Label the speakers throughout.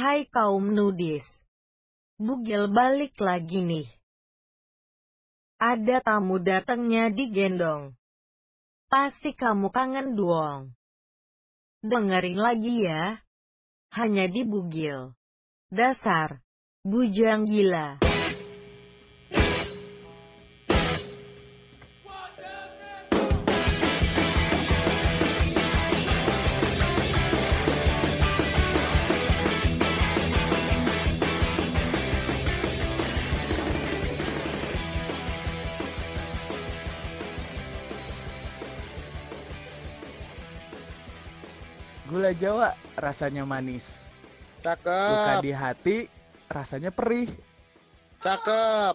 Speaker 1: Hai kaum nudis. Bugil balik lagi nih. Ada tamu datangnya digendong. Pasti kamu kangen doang. Dengerin lagi ya. Hanya di Bugil. Dasar. Bujang gila.
Speaker 2: Gula Jawa rasanya manis. Luka
Speaker 3: Cakep,
Speaker 2: di hati rasanya perih.
Speaker 3: cakep.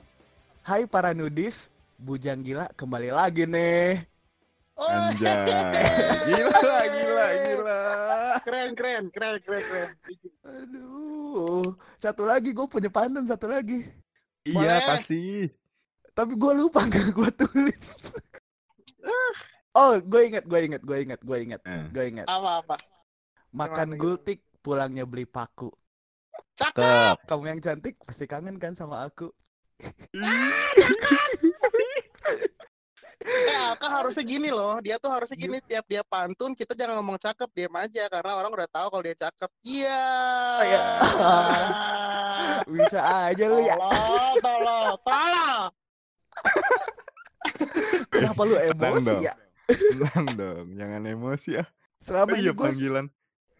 Speaker 2: Hai para nudis, Bujang Gila kembali lagi nih.
Speaker 3: Oh,
Speaker 4: Anjay. Gila, gila, gila.
Speaker 3: keren, keren, keren, keren, keren.
Speaker 2: Aduh, satu lagi gue punya pantun satu lagi.
Speaker 4: Iya,
Speaker 3: Boleh.
Speaker 4: kasih.
Speaker 2: Tapi gue lupa nggak gue tulis. oh, gue inget, gue inget, gue inget, gue inget,
Speaker 4: Eh.
Speaker 2: gue inget.
Speaker 3: Apa-apa?
Speaker 2: Makan gultik, pulangnya beli paku.
Speaker 3: Cakep.
Speaker 2: Kamu yang cantik pasti kangen kan sama aku.
Speaker 3: Eh, Alka harusnya gini loh. Dia tuh harusnya gini tiap dia pantun, kita jangan ngomong cakep, diam aja karena orang udah tahu kalau dia cakep. Iya.
Speaker 2: Iya. Bisa aja lu ya.
Speaker 3: Tolong, tolong, tolong.
Speaker 2: Kenapa lu
Speaker 4: Tenang
Speaker 2: emosi
Speaker 4: dong.
Speaker 2: ya?
Speaker 4: Tenang dong, jangan emosi ya.
Speaker 2: Selama
Speaker 4: Oh
Speaker 2: ini
Speaker 4: iya
Speaker 2: gue
Speaker 4: panggilan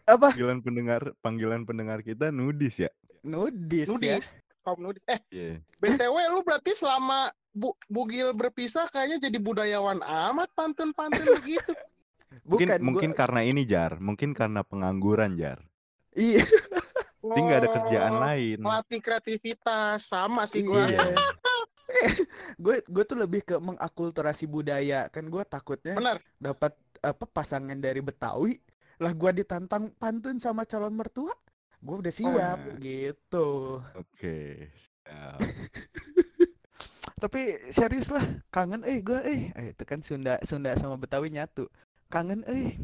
Speaker 2: apa?
Speaker 4: panggilan pendengar panggilan pendengar kita nudis ya.
Speaker 2: Nudis, ya.
Speaker 3: Nudis. Kaum nudis. Eh,
Speaker 4: Iya.
Speaker 3: BTW lu berarti selama Bu Bugil berpisah kayaknya jadi budayawan amat pantun-pantun begitu.
Speaker 4: Mungkin
Speaker 2: Bukan,
Speaker 4: mungkin
Speaker 2: gua-
Speaker 4: karena ini Jar, mungkin karena pengangguran Jar.
Speaker 2: Iya.
Speaker 4: Dia nggak ada kerjaan
Speaker 3: Oh,
Speaker 4: lain.
Speaker 3: Melatih kreativitas sama sih gua.
Speaker 2: Iya. gue gue tuh lebih ke mengakulturasi budaya kan gue takutnya dapat apa pasangan dari Betawi lah gue ditantang pantun sama calon mertua gue udah siap
Speaker 4: iya.
Speaker 2: gitu
Speaker 4: Oke. siap.
Speaker 2: tapi serius lah kangen eh gue eh Eh, itu kan Sunda Sunda sama Betawi nyatu kangen eh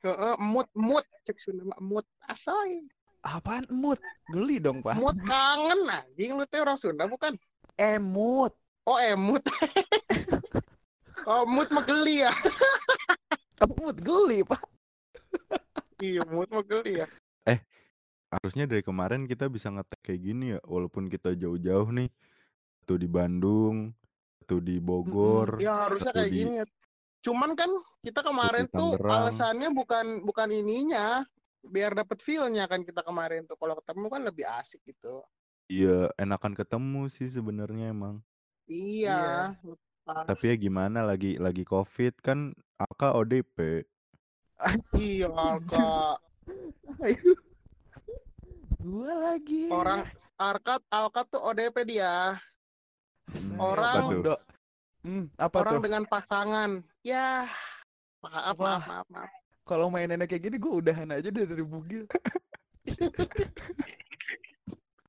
Speaker 3: Heeh, mood mood cek Sunda mah mood asoy.
Speaker 2: apaan emut geli dong pak
Speaker 3: Mood kangen anjing lu teh orang Sunda bukan?
Speaker 2: emut
Speaker 3: Oh, emut. oh, mood mah geli ya.
Speaker 2: apa emut geli pak
Speaker 3: Iya, mood mah geli ya.
Speaker 4: Harusnya dari kemarin kita bisa ngetek kayak gini ya, walaupun kita jauh-jauh nih. Satu di Bandung, satu di Bogor,
Speaker 3: Ya harusnya kayak
Speaker 4: di
Speaker 3: gini ya. Cuman kan kita kemarin tuh alasannya bukan bukan ininya biar dapet feel-nya kan kita kemarin tuh kalau ketemu kan lebih asik gitu.
Speaker 4: Iya, enakan ketemu sih sebenarnya emang.
Speaker 3: Iya. pas.
Speaker 4: Tapi ya gimana lagi lagi Covid kan Aka ODP.
Speaker 3: Iya Alka.
Speaker 2: ayo gue lagi
Speaker 3: Orang Arkat Alka tuh ODP dia. Orang-
Speaker 4: Apa
Speaker 2: hmm, apa
Speaker 3: Orang
Speaker 2: tuh
Speaker 3: dengan pasangan. Ya. Maaf,
Speaker 2: Wah.
Speaker 3: maaf, maaf, maaf.
Speaker 2: kalau mainannya kayak gini gue udahan aja deh dari bugil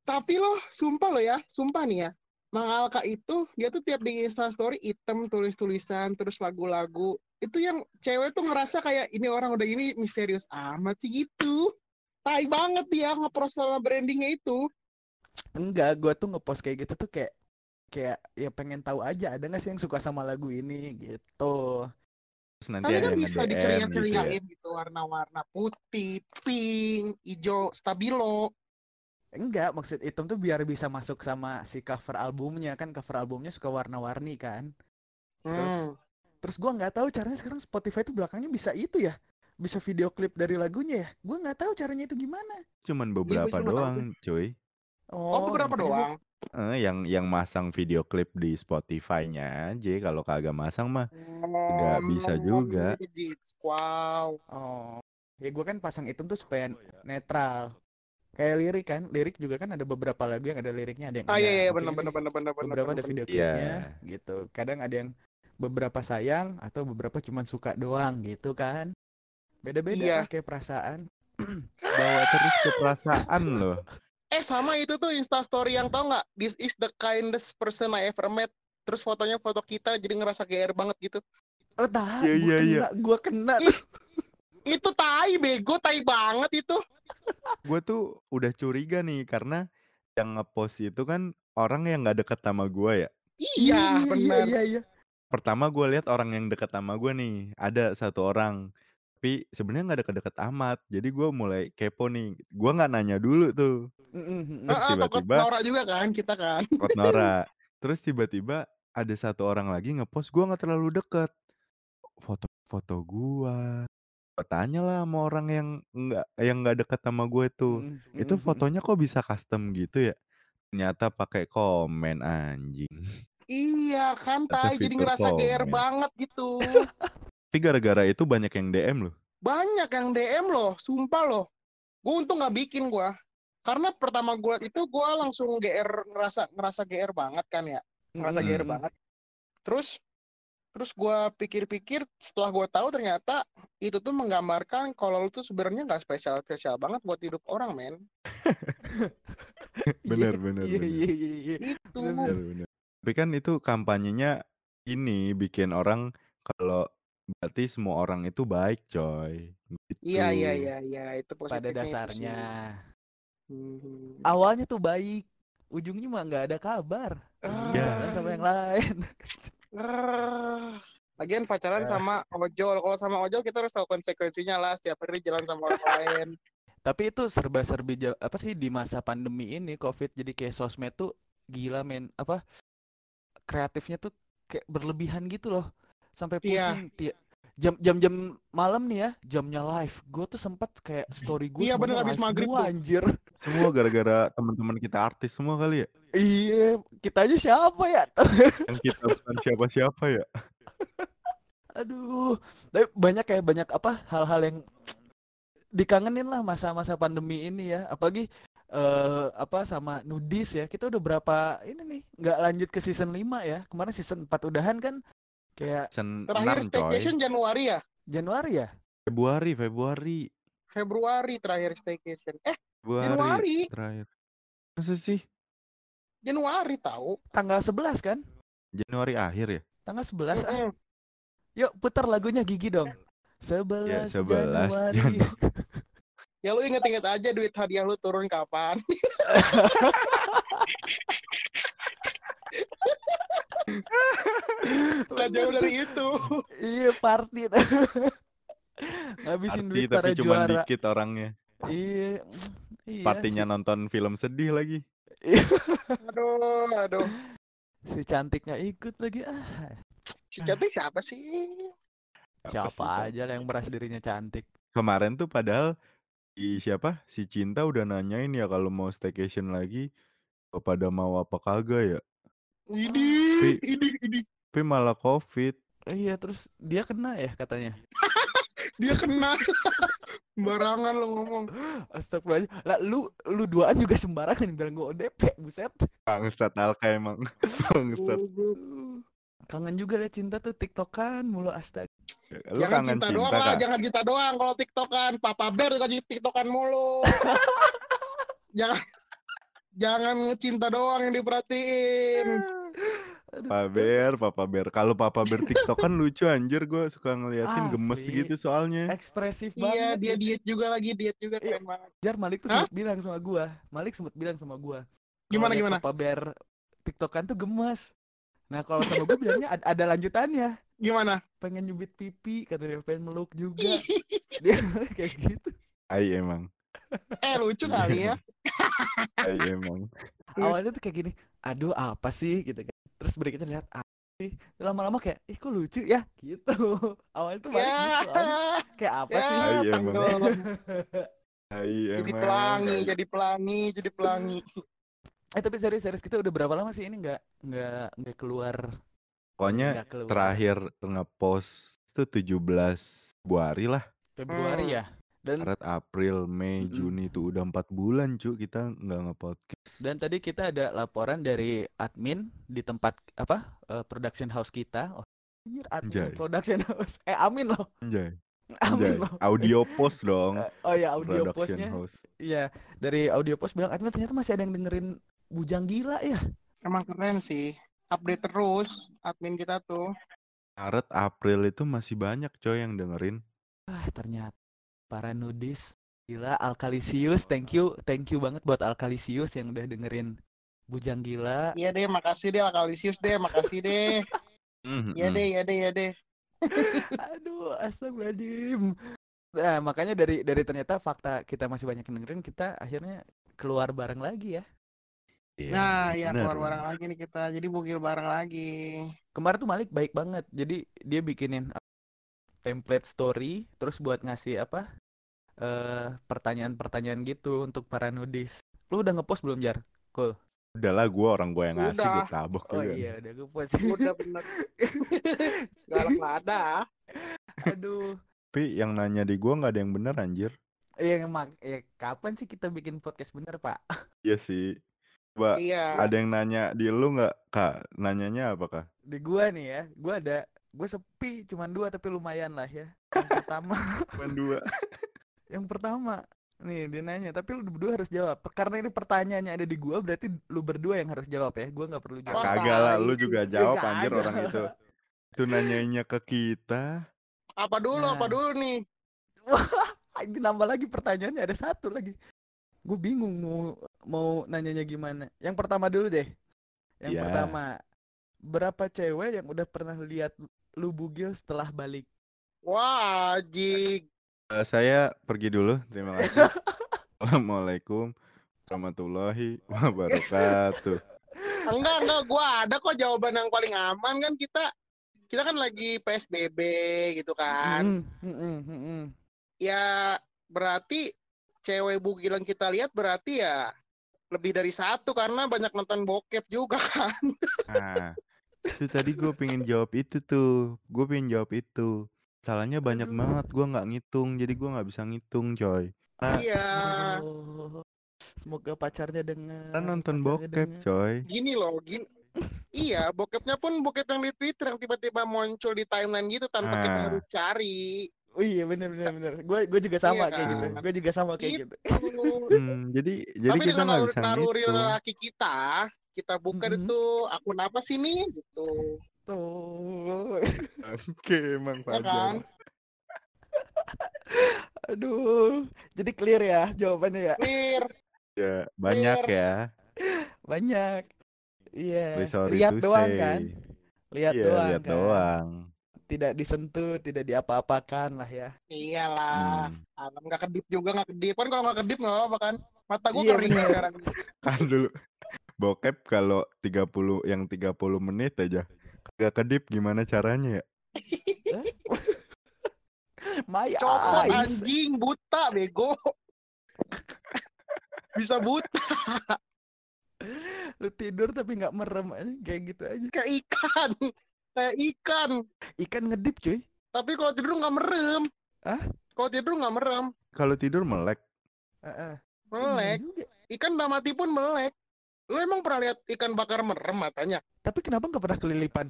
Speaker 3: Tapi loh, sumpah lo ya, sumpah nih ya. Mang Alka itu dia tuh tiap di Insta story item tulis-tulisan terus lagu-lagu. Itu yang cewek tuh ngerasa kayak ini orang udah ini misterius amat sih gitu. Tai banget dia nge-personal brandingnya itu.
Speaker 2: enggak gue tuh ngepost kayak gitu tuh kayak kayak ya pengen tahu aja ada nggak sih yang suka sama lagu ini gitu
Speaker 4: Terus nanti
Speaker 3: Tapi kan
Speaker 4: yang
Speaker 3: bisa
Speaker 4: nge-DM gitu ya.
Speaker 3: diceria-ceriain gitu, warna-warna putih, pink, hijau, stabilo.
Speaker 2: enggak maksud item tuh biar bisa masuk sama si cover albumnya kan cover albumnya suka warna-warni kan
Speaker 3: Hmm.
Speaker 2: Terus gua nggak tahu caranya sekarang Spotify tuh belakangnya bisa itu ya bisa video klip dari lagunya ya gua nggak tahu caranya itu gimana
Speaker 4: Cuman
Speaker 3: gua
Speaker 4: beberapa
Speaker 3: juga nggak tahu
Speaker 4: doang, cuy.
Speaker 3: Oh, beberapa
Speaker 2: makanya gua-
Speaker 3: doang.
Speaker 4: Eh, yang yang masang video klip di Spotify-nya aja kalau kagak masang mah Nggak bisa juga.
Speaker 3: Wow.
Speaker 2: oh ya gua kan pasang item tuh supaya netral kayak lirik kan lirik juga kan ada beberapa lagu yang ada liriknya ada yang
Speaker 3: Ah iya iya benar benar benar benar benar.
Speaker 2: beberapa ada
Speaker 3: benar,
Speaker 2: video
Speaker 4: Iya.
Speaker 2: klipnya gitu kadang ada yang beberapa sayang atau beberapa cuman suka doang gitu kan beda-beda
Speaker 3: Iya.
Speaker 2: lah kayak perasaan
Speaker 4: bawa terus ke perasaan loh.
Speaker 3: Eh sama itu tuh Insta story yang tau nggak? This is the kindest person I ever met. Terus fotonya foto kita jadi ngerasa GR banget gitu.
Speaker 2: oh tahu
Speaker 4: Iya,
Speaker 2: gua
Speaker 4: iya, iya.
Speaker 2: kena gua kena
Speaker 3: Ih. Itu tai bego, tai banget itu.
Speaker 4: Gue tuh udah curiga nih karena yang ngepost itu kan orang yang nggak deket sama gue ya.
Speaker 3: Iya, benar.
Speaker 2: Iya, iya.
Speaker 4: Pertama gue lihat orang yang deket sama gue nih, ada satu orang. Tapi sebenarnya nggak deket-deket amat. Jadi gue mulai kepo nih. Gue nggak nanya dulu tuh. Terus
Speaker 3: Ah, ah, takut
Speaker 4: tiba-tiba-
Speaker 3: Nora juga kan kita kan.
Speaker 4: Kot Nora. Terus tiba-tiba ada satu orang lagi ngepost gue nggak terlalu deket. Foto-foto gue. Tanya lah sama orang yang nggak yang nggak deket sama gue tuh.
Speaker 2: Mm-mm.
Speaker 4: Itu fotonya kok bisa custom gitu ya? Ternyata pakai komen anjing.
Speaker 3: Iya kan
Speaker 4: Ada
Speaker 3: tai jadi ngerasa GR
Speaker 4: komen.
Speaker 3: banget gitu.
Speaker 4: Tapi gara-gara itu banyak yang DM loh.
Speaker 3: Banyak yang DM loh, sumpah loh. Gue untung nggak bikin gua. Karena pertama gue itu gua langsung GR ngerasa ngerasa GR banget kan ya. Ngerasa
Speaker 2: Mm-mm.
Speaker 3: GR banget. Terus terus gua pikir-pikir setelah gua tahu ternyata itu tuh menggambarkan kalau lu tuh sebenarnya nggak spesial spesial banget buat hidup orang men.
Speaker 4: Bener, bener,
Speaker 2: Iya,
Speaker 4: bener.
Speaker 2: iya, iya, iya.
Speaker 3: Itu.
Speaker 2: Bener,
Speaker 4: bener. Tapi kan itu kampanyenya ini bikin orang kalau berarti semua orang itu baik coy. Gitu.
Speaker 3: Iya iya iya iya itu
Speaker 2: Pada
Speaker 3: positifnya itu
Speaker 2: dasarnya.
Speaker 3: Hmm.
Speaker 2: Awalnya tuh baik. Ujungnya mah nggak ada kabar. Ujungnya
Speaker 4: Ya.
Speaker 2: jalan sama yang lain.
Speaker 3: Lagian pacaran
Speaker 2: Ya.
Speaker 3: sama ojol. Kalau sama ojol kita harus tahu konsekuensinya lah setiap hari jalan sama orang lain.
Speaker 2: Tapi itu serba-serbi ja- apa sih di masa pandemi ini Covid jadi kayak sosmed tuh gila men apa kreatifnya tuh kayak berlebihan gitu loh. Sampai
Speaker 3: Iya.
Speaker 2: pusing ti- jam jam-jam malam nih ya, jamnya live. Gue tuh sempat kayak story gue
Speaker 3: Iya, bener, habis maghrib tuh.
Speaker 2: anjir.
Speaker 4: Semua gara-gara teman-teman kita artis semua kali ya.
Speaker 2: Iya, kita aja siapa ya?
Speaker 4: Yang kita bukan siapa-siapa ya.
Speaker 2: Aduh, tapi banyak kayak banyak apa hal-hal yang dikangenin lah masa-masa pandemi ini ya. Apalagi eh apa sama nudis ya. Kita udah berapa ini nih nggak lanjut ke season 5 ya. Kemarin season 4 udahan kan kayak
Speaker 4: Senin
Speaker 3: Terakhir
Speaker 4: 6 coy.
Speaker 3: staycation Januari ya?
Speaker 2: Januari ya.
Speaker 4: Februari, Februari.
Speaker 3: Februari terakhir staycation. Eh,
Speaker 4: Februari
Speaker 3: Januari.
Speaker 4: terakhir. Masa sih?
Speaker 3: Januari tahu.
Speaker 2: Tanggal 11 kan?
Speaker 4: Januari akhir ya?
Speaker 2: Tanggal 11 ah.
Speaker 3: Mm-mm.
Speaker 2: Yuk putar lagunya Gigi dong. 11,
Speaker 4: Ya, 11
Speaker 2: Januari.
Speaker 4: Januari.
Speaker 3: Ya lu inget-inget aja duit hadiah lu turun kapan. Gak jauh dari itu.
Speaker 2: iya, party. Ngabisin
Speaker 4: Arti
Speaker 2: duit
Speaker 4: tapi
Speaker 2: para
Speaker 4: cuma
Speaker 2: juara.
Speaker 4: dikit orangnya.
Speaker 2: Iya. Iya,
Speaker 4: Partinya nonton film sedih lagi.
Speaker 3: Aduh, aduh.
Speaker 2: si cantik nggak ikut lagi ah
Speaker 3: Si cantik siapa sih?
Speaker 4: Apa sih,
Speaker 2: siapa
Speaker 4: Chan?
Speaker 2: aja lah yang merasa dirinya cantik
Speaker 4: Kemarin tuh padahal si siapa? Si Cinta udah nanyain ya kalau mau staycation lagi pada mau apa kagak ya.
Speaker 3: Ini,
Speaker 4: Tapi-
Speaker 3: ini, ini.
Speaker 4: Tapi malah covid.
Speaker 2: iya terus dia kena ya katanya
Speaker 3: Dia kena. Barangan lo ngomong.
Speaker 2: Astagfirullah lah lu lu duaan juga sembarangan bilang gue ODP buset
Speaker 4: Bangsat Alka emang. Bangsat.
Speaker 2: Kangen juga deh cinta tuh tiktokan mulu astaga
Speaker 4: Lu
Speaker 3: jangan cinta,
Speaker 4: cinta,
Speaker 3: doang lah,
Speaker 4: Kak?
Speaker 3: jangan cinta doang kalau tiktokan. Papa Bear juga tiktokan mulu. jangan jangan cinta doang yang diperhatiin.
Speaker 4: Papa Bear, Papa Bear. Kalau Papa Bear TikTok kan lucu anjir gue suka ngeliatin gemes
Speaker 2: Asli.
Speaker 4: gitu soalnya.
Speaker 2: ekspresif
Speaker 3: Iya,
Speaker 2: banget
Speaker 3: dia
Speaker 2: ya.
Speaker 3: diet juga lagi, diet juga
Speaker 2: Iya.
Speaker 3: keren banget.
Speaker 2: Jar Malik tuh
Speaker 3: Hah?
Speaker 2: sempat bilang sama gua Malik sempat bilang sama gua kalau
Speaker 3: Gimana, gimana?
Speaker 2: Papa Bear tiktokan tuh gemes nah kalau sama gua bilangnya ad- ada lanjutannya
Speaker 3: Gimana?
Speaker 2: pengen nyubit pipi kata dia pengen meluk juga dia kayak gitu
Speaker 4: Ai emang.
Speaker 3: Eh lucu kali ya.
Speaker 4: Ai emang.
Speaker 2: awalnya tuh kayak gini aduh apa sih gitu kan terus berikutnya lihat apa sih lama-lama kayak ih kok lucu ya gitu awalnya tuh balik
Speaker 3: Ya,
Speaker 2: gitu anjing. kayak apa
Speaker 3: ya,
Speaker 2: sih
Speaker 4: Ai, emang.
Speaker 3: tanggal.
Speaker 4: Ai
Speaker 3: Jadi
Speaker 4: emang.
Speaker 3: pelangi, jadi pelangi, jadi pelangi.
Speaker 2: Eh tapi serius serius kita udah berapa lama sih ini nggak nggak nggak keluar
Speaker 4: Pokoknya
Speaker 2: nggak keluar
Speaker 4: terakhir ngepost itu 17 Februari lah.
Speaker 2: Februari
Speaker 3: Hmm.
Speaker 2: ya dan
Speaker 4: Maret, April, Mei. Juni itu udah empat bulan cu kita nggak ngepodcast.
Speaker 2: Dan tadi kita ada laporan dari admin di tempat apa eh, production house kita. Oh, anjir admin
Speaker 4: Anjay.
Speaker 2: production house. Eh amin loh.
Speaker 4: Anjay,
Speaker 2: Amin
Speaker 4: anjay.
Speaker 2: loh.
Speaker 4: Audio post dong.
Speaker 2: Oh ya audio
Speaker 4: Production
Speaker 2: postnya.
Speaker 4: house.
Speaker 2: Iya dari audio post bilang admin ternyata masih ada yang dengerin bujang gila ya.
Speaker 3: Emang keren sih. Update terus admin kita tuh.
Speaker 4: Maret, April itu masih banyak coy yang dengerin.
Speaker 2: Ah ternyata para nudis. Gila Alkalisius, thank you, thank you banget buat Alkalisius yang udah dengerin Bujang Gila.
Speaker 3: Iya deh, makasih deh Alkalisius deh, makasih deh.
Speaker 4: Mhm.
Speaker 3: Iya deh, iya deh, iya deh.
Speaker 2: Aduh, astagfirullahaladzim. Nah, makanya dari dari ternyata fakta kita masih banyak yang dengerin, kita akhirnya keluar bareng lagi ya.
Speaker 4: Iya,
Speaker 3: Nah, ya
Speaker 4: bener.
Speaker 3: keluar bareng lagi nih kita. Jadi bugil bareng lagi.
Speaker 2: Kemarin tuh Malik baik banget. Jadi dia bikinin uh, template story, terus buat ngasih apa? eh pertanyaan-pertanyaan gitu untuk para nudis. Lu udah ngepost belum, Jar? Cool.
Speaker 4: Udahlah gue orang gue yang ngasih gue
Speaker 3: Udah.
Speaker 4: tabok
Speaker 2: Oh
Speaker 4: juga.
Speaker 2: iya, udah ngepost.
Speaker 3: Udah bener. Galak lada.
Speaker 2: Aduh.
Speaker 4: Tapi yang nanya di gue nggak ada yang bener anjir.
Speaker 2: Iya, emang ya kapan sih kita bikin podcast bener, Pak?
Speaker 4: Iya sih. Coba
Speaker 3: Iya.
Speaker 4: ada yang nanya di lu nggak kak? Nanyanya apa kak?
Speaker 2: Di gua nih ya, gua ada gue sepi cuman dua tapi lumayan lah ya. Yang pertama,
Speaker 4: Cuma dua.
Speaker 2: yang pertama nih dia nanya, tapi lu berdua harus jawab. Karena ini pertanyaannya ada di gua, berarti lu berdua yang harus jawab ya. Gua nggak perlu
Speaker 4: Ah,
Speaker 2: jawab.
Speaker 3: Wah,
Speaker 4: kagak lah, lu juga
Speaker 2: Ya,
Speaker 4: jawab anjir
Speaker 2: kagak.
Speaker 4: orang itu. Itu nanyainnya ke kita.
Speaker 3: Apa dulu, apa
Speaker 2: Nah.
Speaker 3: dulu nih?
Speaker 2: Ah, Ini nambah lagi pertanyaannya ada satu lagi. Gue bingung mau mau nanyanya gimana. Yang pertama dulu deh. Yang
Speaker 4: Iya.
Speaker 2: pertama, berapa cewek yang udah pernah lihat lu bugil setelah balik?
Speaker 3: Wah, Jig.
Speaker 4: Eh, saya pergi dulu. Terima kasih. Assalamualaikum warahmatullahi wabarakatuh.
Speaker 3: Enggak, enggak. Gua ada kok jawaban yang paling aman kan kita. Kita kan lagi PSBB gitu kan.
Speaker 2: Mm, mm, mm, mm, mm.
Speaker 3: Ya berarti cewek bugil yang kita lihat berarti ya lebih dari satu karena banyak nonton bokep juga kan.
Speaker 4: Nah, itu tadi gue pengen jawab itu tuh. Gue pengen jawab itu. Salahnya banyak
Speaker 2: Aduh.
Speaker 4: banget. Gue nggak ngitung, jadi gue nggak bisa ngitung, coy. Nah,
Speaker 3: Iya.
Speaker 2: Oh, semoga pacarnya dengar.
Speaker 4: Kan nonton
Speaker 2: pacarnya
Speaker 4: bokep,
Speaker 2: dengar.
Speaker 4: coy.
Speaker 3: Gini loh, gini. Iya, bokepnya pun bokep yang di Twitter yang tiba-tiba muncul di timeline gitu tanpa kita
Speaker 4: Ah.
Speaker 3: harus cari.
Speaker 2: Oh iya bener bener bener. Gue gue juga sama
Speaker 3: Iya
Speaker 2: kayak gitu.
Speaker 3: kan?
Speaker 2: Gue juga sama kayak
Speaker 3: Gitu.
Speaker 2: gitu.
Speaker 4: Hmm, jadi jadi
Speaker 3: Tapi
Speaker 4: kita nggak bisa
Speaker 3: naruh reel
Speaker 4: ngitung.
Speaker 3: laki kita, kita buka
Speaker 2: Mhm.
Speaker 3: itu akun apa sih nih gitu.
Speaker 2: Tuh.
Speaker 4: Oke, emang
Speaker 3: Ya
Speaker 4: Fajar.
Speaker 3: kan?
Speaker 2: Aduh. Jadi clear ya jawabannya ya.
Speaker 3: Clear.
Speaker 4: Ya, banyak ya.
Speaker 2: Banyak. Iya.
Speaker 4: Sorry
Speaker 2: Lihat doang
Speaker 4: say.
Speaker 2: kan. Lihat
Speaker 4: Iya,
Speaker 2: doang
Speaker 4: lihat
Speaker 2: kan.
Speaker 4: doang.
Speaker 2: Tidak disentuh, tidak diapa-apakan lah ya.
Speaker 3: Iyalah.
Speaker 4: Hmm.
Speaker 3: Alam nggak kedip juga nggak kedip kan kalau nggak kedip nggak apa kan. Mata gue
Speaker 2: Iya,
Speaker 3: kering
Speaker 2: bener.
Speaker 3: sekarang.
Speaker 4: Kan dulu bokep kalau 30 yang 30 menit aja kagak kedip gimana caranya ya?
Speaker 2: My
Speaker 3: Copot
Speaker 2: eyes.
Speaker 3: anjing buta bego. Bisa buta
Speaker 2: Lu tidur tapi nggak merem kayak gitu aja.
Speaker 3: kayak ikan. Kayak ikan.
Speaker 2: Ikan ngedip cuy.
Speaker 3: Tapi kalau tidur nggak merem.
Speaker 2: Hah?
Speaker 3: Kalau tidur nggak merem.
Speaker 4: Kalau tidur melek.
Speaker 2: Heeh.
Speaker 3: Melek.
Speaker 2: Iya.
Speaker 3: Ikan udah mati pun melek. Lu emang pernah lihat ikan bakar merem matanya?
Speaker 2: Tapi kenapa nggak pernah kelilipan?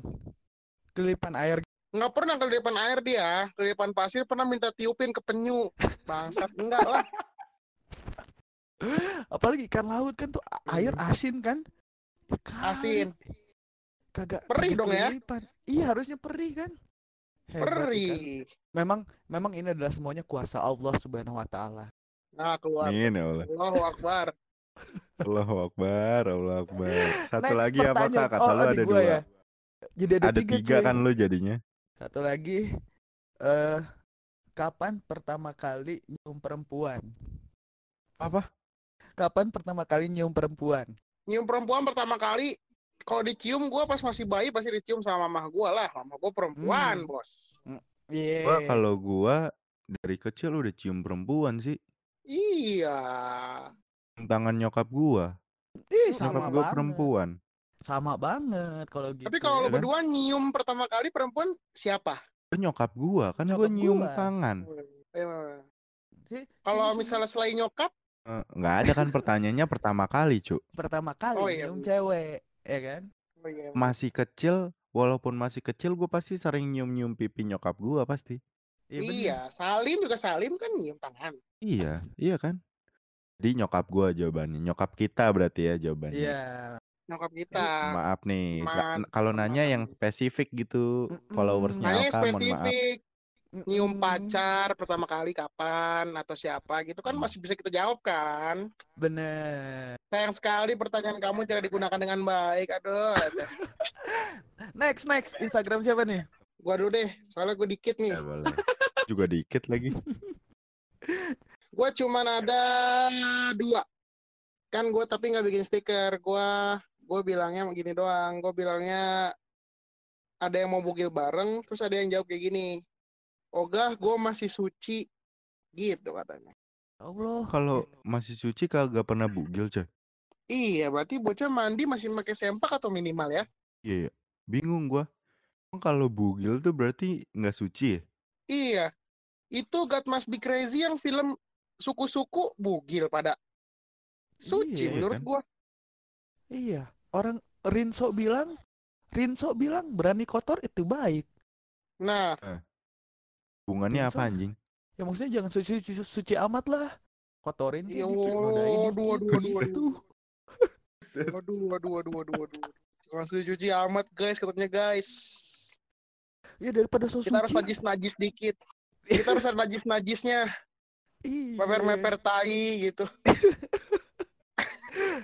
Speaker 2: Kelilipan air.
Speaker 3: Nggak pernah kelipan air dia. Kelipan pasir pernah minta tiupin ke penyu. Bangsat. Enggak lah.
Speaker 2: Apalagi ikan laut kan tuh air asin kan? Ya kali.
Speaker 3: Asin.
Speaker 2: Kagak.
Speaker 3: Perih dong ya?
Speaker 2: Iya harusnya perih kan? Hebat ikan.
Speaker 3: Perih.
Speaker 2: Memang memang ini adalah semuanya kuasa Allah Subhanahu wa taala.
Speaker 3: Nah keluar.
Speaker 4: Amin ya Allah.
Speaker 3: Allahu Akbar.
Speaker 4: Allahu Akbar, Allahu Akbar. Satu
Speaker 2: Next
Speaker 4: lagi apa kak? Kata
Speaker 2: Oh,
Speaker 4: lu ada dua.
Speaker 2: ya. Jadi ada,
Speaker 4: Ada
Speaker 2: tiga,
Speaker 4: tiga
Speaker 2: cuy.
Speaker 4: kan lu jadinya.
Speaker 2: Satu lagi eh kapan pertama kali nyium perempuan?
Speaker 4: Apa?
Speaker 2: Kapan pertama kali nyium perempuan?
Speaker 3: Nyium perempuan pertama kali. Kalau dicium gua pas masih bayi pasti dicium sama mamah gua lah. Mama gua perempuan
Speaker 2: Hmm.
Speaker 3: bos.
Speaker 2: Iya.
Speaker 4: Gua kalau gua dari kecil udah cium perempuan sih.
Speaker 3: Iya.
Speaker 4: Tangan nyokap gua.
Speaker 2: Ih,
Speaker 4: Nyokap
Speaker 2: sama
Speaker 4: gua
Speaker 2: banget.
Speaker 4: perempuan.
Speaker 2: Sama banget kalau gitu.
Speaker 3: Tapi kalau
Speaker 4: Iya
Speaker 3: lo
Speaker 4: kan?
Speaker 3: berdua nyium pertama kali perempuan siapa?
Speaker 4: Itu nyokap gua, kan gua
Speaker 2: Nyokap
Speaker 4: nyium
Speaker 2: gua.
Speaker 4: tangan.
Speaker 3: Eh,
Speaker 2: Si-
Speaker 3: Kalau
Speaker 2: sini, sini.
Speaker 3: misalnya selain nyokap,
Speaker 4: Eh, nggak ada kan pertanyaannya pertama kali, Cuk.
Speaker 2: pertama kali
Speaker 3: Oh, iya,
Speaker 2: nyium cewek, ya kan?
Speaker 3: oh iya,
Speaker 4: Masih kecil, walaupun masih kecil gua pasti sering nyium-nyium pipi nyokap gua pasti.
Speaker 2: bener.
Speaker 3: iya, Salim juga Salim kan nyium tangan.
Speaker 4: Iya, iya kan? Jadi nyokap gua jawabannya. Nyokap kita berarti ya jawabannya.
Speaker 2: Iya.
Speaker 3: Nyokap kita.
Speaker 4: Maaf nih,
Speaker 3: Ma-
Speaker 4: kalau nanya yang spesifik gitu followersnya
Speaker 3: Nanya
Speaker 4: mohon maaf.
Speaker 3: Nyium pacar pertama kali kapan atau siapa gitu kan masih bisa kita jawab kan.
Speaker 2: Bener.
Speaker 3: Sayang sekali pertanyaan kamu tidak digunakan dengan baik. Aduh. aduh.
Speaker 2: Next, next. Instagram siapa nih?
Speaker 3: Gua dulu deh, soalnya gue dikit nih.
Speaker 4: Ya boleh. Juga dikit lagi.
Speaker 3: Gue cuman ada dua. Kan gue tapi nggak bikin stiker. Gue gue bilangnya begini doang. Gue bilangnya ada yang mau bugil bareng, terus ada yang jawab kayak gini. Ogah, gue masih suci. Gitu katanya.
Speaker 2: Ya Allah.
Speaker 4: Kalau masih suci kagak pernah bugil coy.
Speaker 3: Iya, berarti bocah mandi masih pakai sempak atau minimal ya?
Speaker 4: Iya, iya. bingung gua. Emang Kalau bugil tuh berarti nggak suci ya?
Speaker 3: Iya. Itu God Must Be Crazy yang film suku-suku bugil pada. Suci
Speaker 2: Iya,
Speaker 3: menurut
Speaker 4: kan?
Speaker 3: gua.
Speaker 2: Iya. Orang Rinso bilang, Rinso bilang berani kotor itu baik.
Speaker 3: Nah,
Speaker 4: Hubungannya
Speaker 2: Bisa.
Speaker 4: apa anjing?
Speaker 2: Ya maksudnya jangan suci, suci, suci amat lah. Kotorin
Speaker 3: Ya aduh, aduh,
Speaker 2: gitu.
Speaker 3: Waduh, waduh, waduh, waduh, waduh. Jangan suci amat guys, katanya guys.
Speaker 2: Ya daripada so
Speaker 3: Kita harus
Speaker 2: suci.
Speaker 3: najis-najis dikit. Kita harus ada najis-najisnya.
Speaker 2: Iya.
Speaker 3: Meper-meper tai gitu.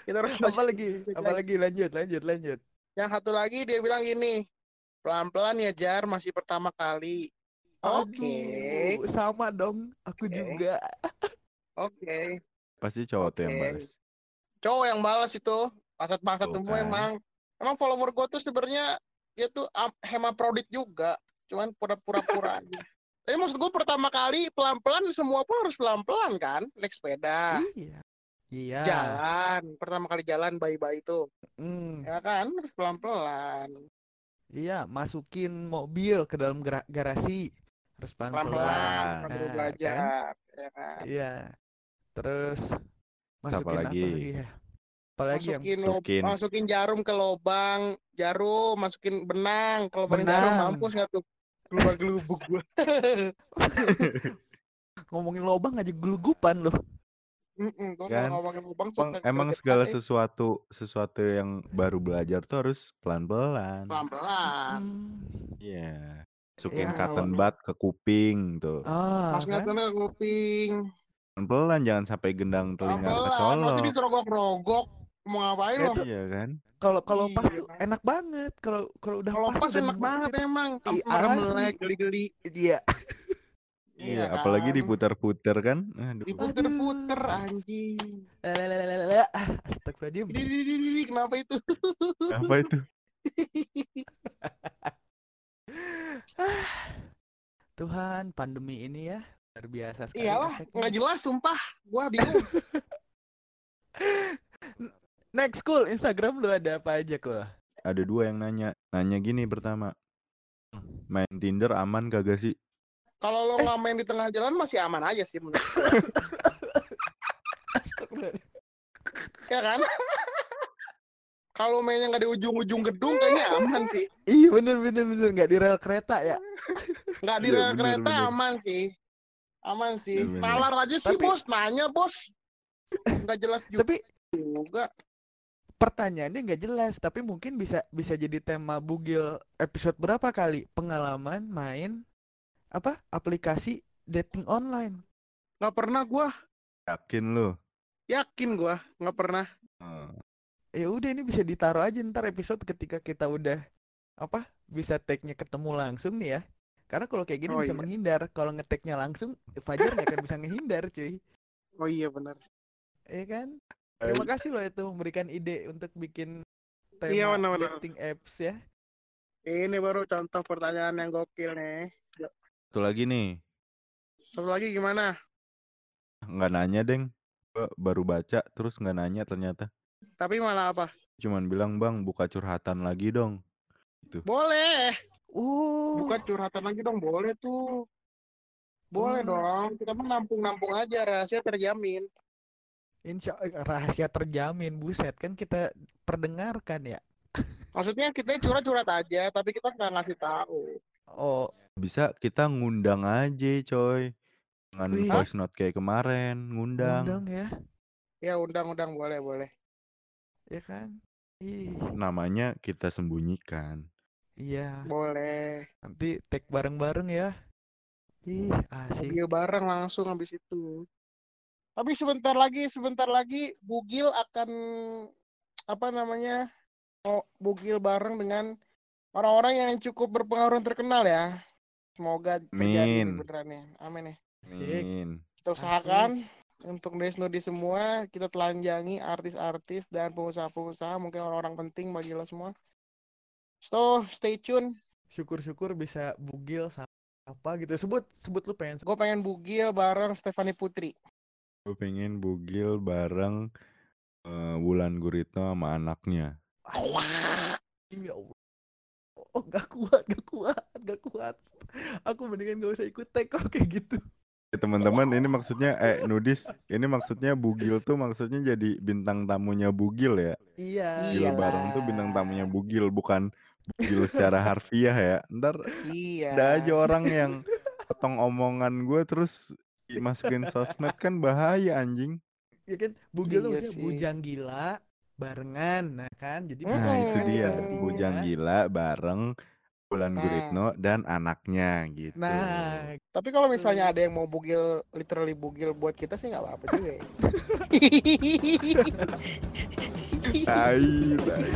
Speaker 3: Kita harus
Speaker 2: Apa lagi? Apa lagi? Lanjut, lanjut, lanjut.
Speaker 3: Yang satu lagi dia bilang gini. Pelan-pelan ya Jar, masih pertama kali. Oke.
Speaker 2: Aduh, sama dong. Aku
Speaker 3: Oke.
Speaker 2: juga.
Speaker 3: Oke.
Speaker 4: Pasti cowok tuh yang balas.
Speaker 3: Cowok yang balas itu. Pasat-pasat
Speaker 4: Tuh
Speaker 3: semua
Speaker 4: kan.
Speaker 3: emang. Emang follower gue tuh sebenarnya dia tuh hemaprodit juga. Cuman pura-pura aja. Tapi maksud gue pertama kali pelan-pelan semua pun harus pelan-pelan kan. Naik sepeda.
Speaker 2: Iya. Iya.
Speaker 3: Jalan. Pertama kali jalan bayi-bayi itu.
Speaker 2: Hmm,
Speaker 3: Ya kan? Harus pelan-pelan.
Speaker 2: iya, masukin mobil ke dalam garasi. Harus
Speaker 3: Pelan-pelan.
Speaker 2: pelan-pelan.
Speaker 3: Sambil
Speaker 2: Nah,
Speaker 3: belajar. Ya kan?
Speaker 2: Iya. Terus masukin apa
Speaker 4: lagi?
Speaker 2: lagi ya? Apalagi yang
Speaker 3: masukin, lob-
Speaker 4: Masukin.
Speaker 3: masukin jarum ke lubang jarum masukin benang kalau benang jarum mampus nggak tuh keluar gelubuk gua
Speaker 2: ngomongin lobang aja gelugupan loh.
Speaker 3: Mm-mm, gua
Speaker 4: Kan?
Speaker 3: lubang
Speaker 4: Emang, emang
Speaker 3: kaget
Speaker 4: segala
Speaker 3: eh.
Speaker 4: sesuatu sesuatu yang baru belajar tuh harus pelan-pelan.
Speaker 3: pelan-pelan
Speaker 2: Hmm.
Speaker 4: Iya. Masukin
Speaker 2: Ya,
Speaker 4: cotton bud ke kuping tuh.
Speaker 2: Ah,
Speaker 3: masukin
Speaker 2: kan?
Speaker 3: ke kuping
Speaker 4: Pelan-pelan jangan sampai gendang telinga kecolok.
Speaker 3: masih diserogok-rogok mau ngapain
Speaker 2: Ya
Speaker 3: lo
Speaker 2: itu
Speaker 4: Iya kan?
Speaker 2: Kalau kalau pas
Speaker 3: Iya.
Speaker 2: tuh enak banget. Kalau kalau udah
Speaker 3: kalau
Speaker 2: pas
Speaker 3: pas enak banget
Speaker 2: gitu.
Speaker 3: emang
Speaker 2: Ih,
Speaker 3: marah melek geli-geli
Speaker 2: Iya.
Speaker 4: Iya,
Speaker 3: kan?
Speaker 4: apalagi diputer-puter kan. Aduh.
Speaker 3: diputer-puter anjing.
Speaker 2: Ah, Astagfirullahaladzim.
Speaker 3: ini, ini, ini, ini, kenapa itu
Speaker 2: Tuhan, pandemi ini ya luar biasa sekali.
Speaker 3: iyalah nggak jelas sumpah gua bingung
Speaker 2: Next cool, Instagram lu ada apa aja cool?
Speaker 4: Ada dua yang nanya. Nanya gini pertama. Main Tinder aman kagak sih?
Speaker 3: kalau lo
Speaker 2: Eh.
Speaker 3: nggak main di tengah jalan masih aman aja sih menurut ya kan? Kalau mainnya nggak di ujung-ujung gedung kayaknya aman sih.
Speaker 2: Iya bener bener bener nggak di rel kereta ya.
Speaker 3: Nggak di
Speaker 4: Iya,
Speaker 3: rel
Speaker 4: bener,
Speaker 3: kereta
Speaker 4: bener.
Speaker 3: aman sih. Aman sih.
Speaker 4: Bener, bener.
Speaker 3: Nalar aja sih
Speaker 2: Tapi-
Speaker 3: bos, nanya bos. Nggak jelas juga.
Speaker 2: Tapi pertanyaannya nggak jelas, tapi mungkin bisa bisa jadi tema bugil episode berapa kali? Pengalaman main apa? Aplikasi dating online.
Speaker 3: Nggak pernah gua.
Speaker 4: Yakin lu?
Speaker 3: Yakin gua nggak pernah.
Speaker 4: Hmm.
Speaker 2: Ya udah ini bisa ditaruh aja ntar episode ketika kita udah apa? Bisa tag-nya ketemu langsung nih ya. Karena kalau kayak gini
Speaker 3: Oh,
Speaker 2: bisa
Speaker 3: iya.
Speaker 2: menghindar. Kalau ngeteknya langsung, Fajar nggak akan bisa ngehindar, cuy.
Speaker 3: Oh iya benar.
Speaker 2: Iya kan? Terima kasih loh itu memberikan ide untuk bikin tema
Speaker 3: Iya, benar-benar.
Speaker 2: dating apps ya.
Speaker 3: Ini baru contoh pertanyaan yang gokil nih.
Speaker 4: Satu lagi nih.
Speaker 3: Satu lagi gimana?
Speaker 4: Nggak nanya, Deng. Baru baca terus nggak nanya ternyata.
Speaker 3: Tapi malah apa?
Speaker 4: Cuman bilang, "Bang, buka curhatan lagi dong."
Speaker 3: Boleh.
Speaker 2: Uh,
Speaker 3: Bukan curhatan lagi dong, boleh tuh. Boleh
Speaker 2: Hmm.
Speaker 3: dong. Kita mah nampung-nampung aja, rahasia terjamin.
Speaker 2: insya rahasia terjamin buset kan kita perdengarkan ya.
Speaker 3: Maksudnya kita curhat-curhat aja, tapi kita nggak ngasih tahu.
Speaker 2: Oh,
Speaker 4: Bisa kita ngundang aja, coy.
Speaker 2: Wih.
Speaker 4: voice note kayak kemarin, ngundang.
Speaker 2: undang ya,
Speaker 3: Ya undang-undang boleh, boleh.
Speaker 2: Ya kan? Ih,
Speaker 4: Namanya kita sembunyikan.
Speaker 2: iya.
Speaker 3: Boleh.
Speaker 2: Nanti tag bareng-bareng ya. Ih, asik.
Speaker 3: Bugil bareng langsung habis itu. Tapi sebentar lagi, sebentar lagi Bugil akan apa namanya? Oh, Bugil bareng dengan orang-orang yang cukup berpengaruh dan terkenal ya. Semoga terjadi
Speaker 4: Amin.
Speaker 3: ini beneran ya. Amin ya.
Speaker 2: Asik.
Speaker 4: Min.
Speaker 3: Kita usahakan untuk Desnudi semua kita telanjangi artis-artis dan pengusaha-pengusaha mungkin orang-orang penting bagi lo semua. So, stay tune.
Speaker 2: Syukur-syukur bisa bugil sama apa gitu. Sebut sebut lu pengen
Speaker 3: Gue pengen Bugil bareng Stefani Putri.
Speaker 4: Gue pengen bugil bareng eh, Wulan Guritno sama anaknya.
Speaker 2: Ya Allah. Oh, gak kuat, gak kuat, gak kuat. Aku mendingan gak usah ikut tag kalau kayak gitu.
Speaker 4: Ya, teman-teman ini maksudnya eh nudis ini maksudnya bugil tuh maksudnya jadi bintang tamunya bugil ya.
Speaker 2: Iya.
Speaker 4: Bugil
Speaker 3: Iyalah.
Speaker 4: bareng tuh bintang tamunya bugil bukan bugil secara harfiah ya. Ntar
Speaker 3: Iya.
Speaker 4: ada aja orang yang potong omongan gue terus dimasukin sosmed kan bahaya anjing.
Speaker 2: Ya kan, bugil tuh
Speaker 3: Iya
Speaker 2: maksudnya
Speaker 3: sih.
Speaker 2: bujang gila barengan, nah kan. Jadi.
Speaker 4: Nah itu dia bujang
Speaker 2: ya.
Speaker 4: gila bareng Wulan
Speaker 3: Nah.
Speaker 4: Guritno dan anaknya gitu.
Speaker 2: Nah,
Speaker 3: Tapi kalau misalnya ada yang mau bugil, literally bugil buat kita sih nggak apa-apa juga ya.
Speaker 4: tai, tai.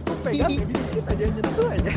Speaker 2: aku pegang ya dikit aja nyentuh aja.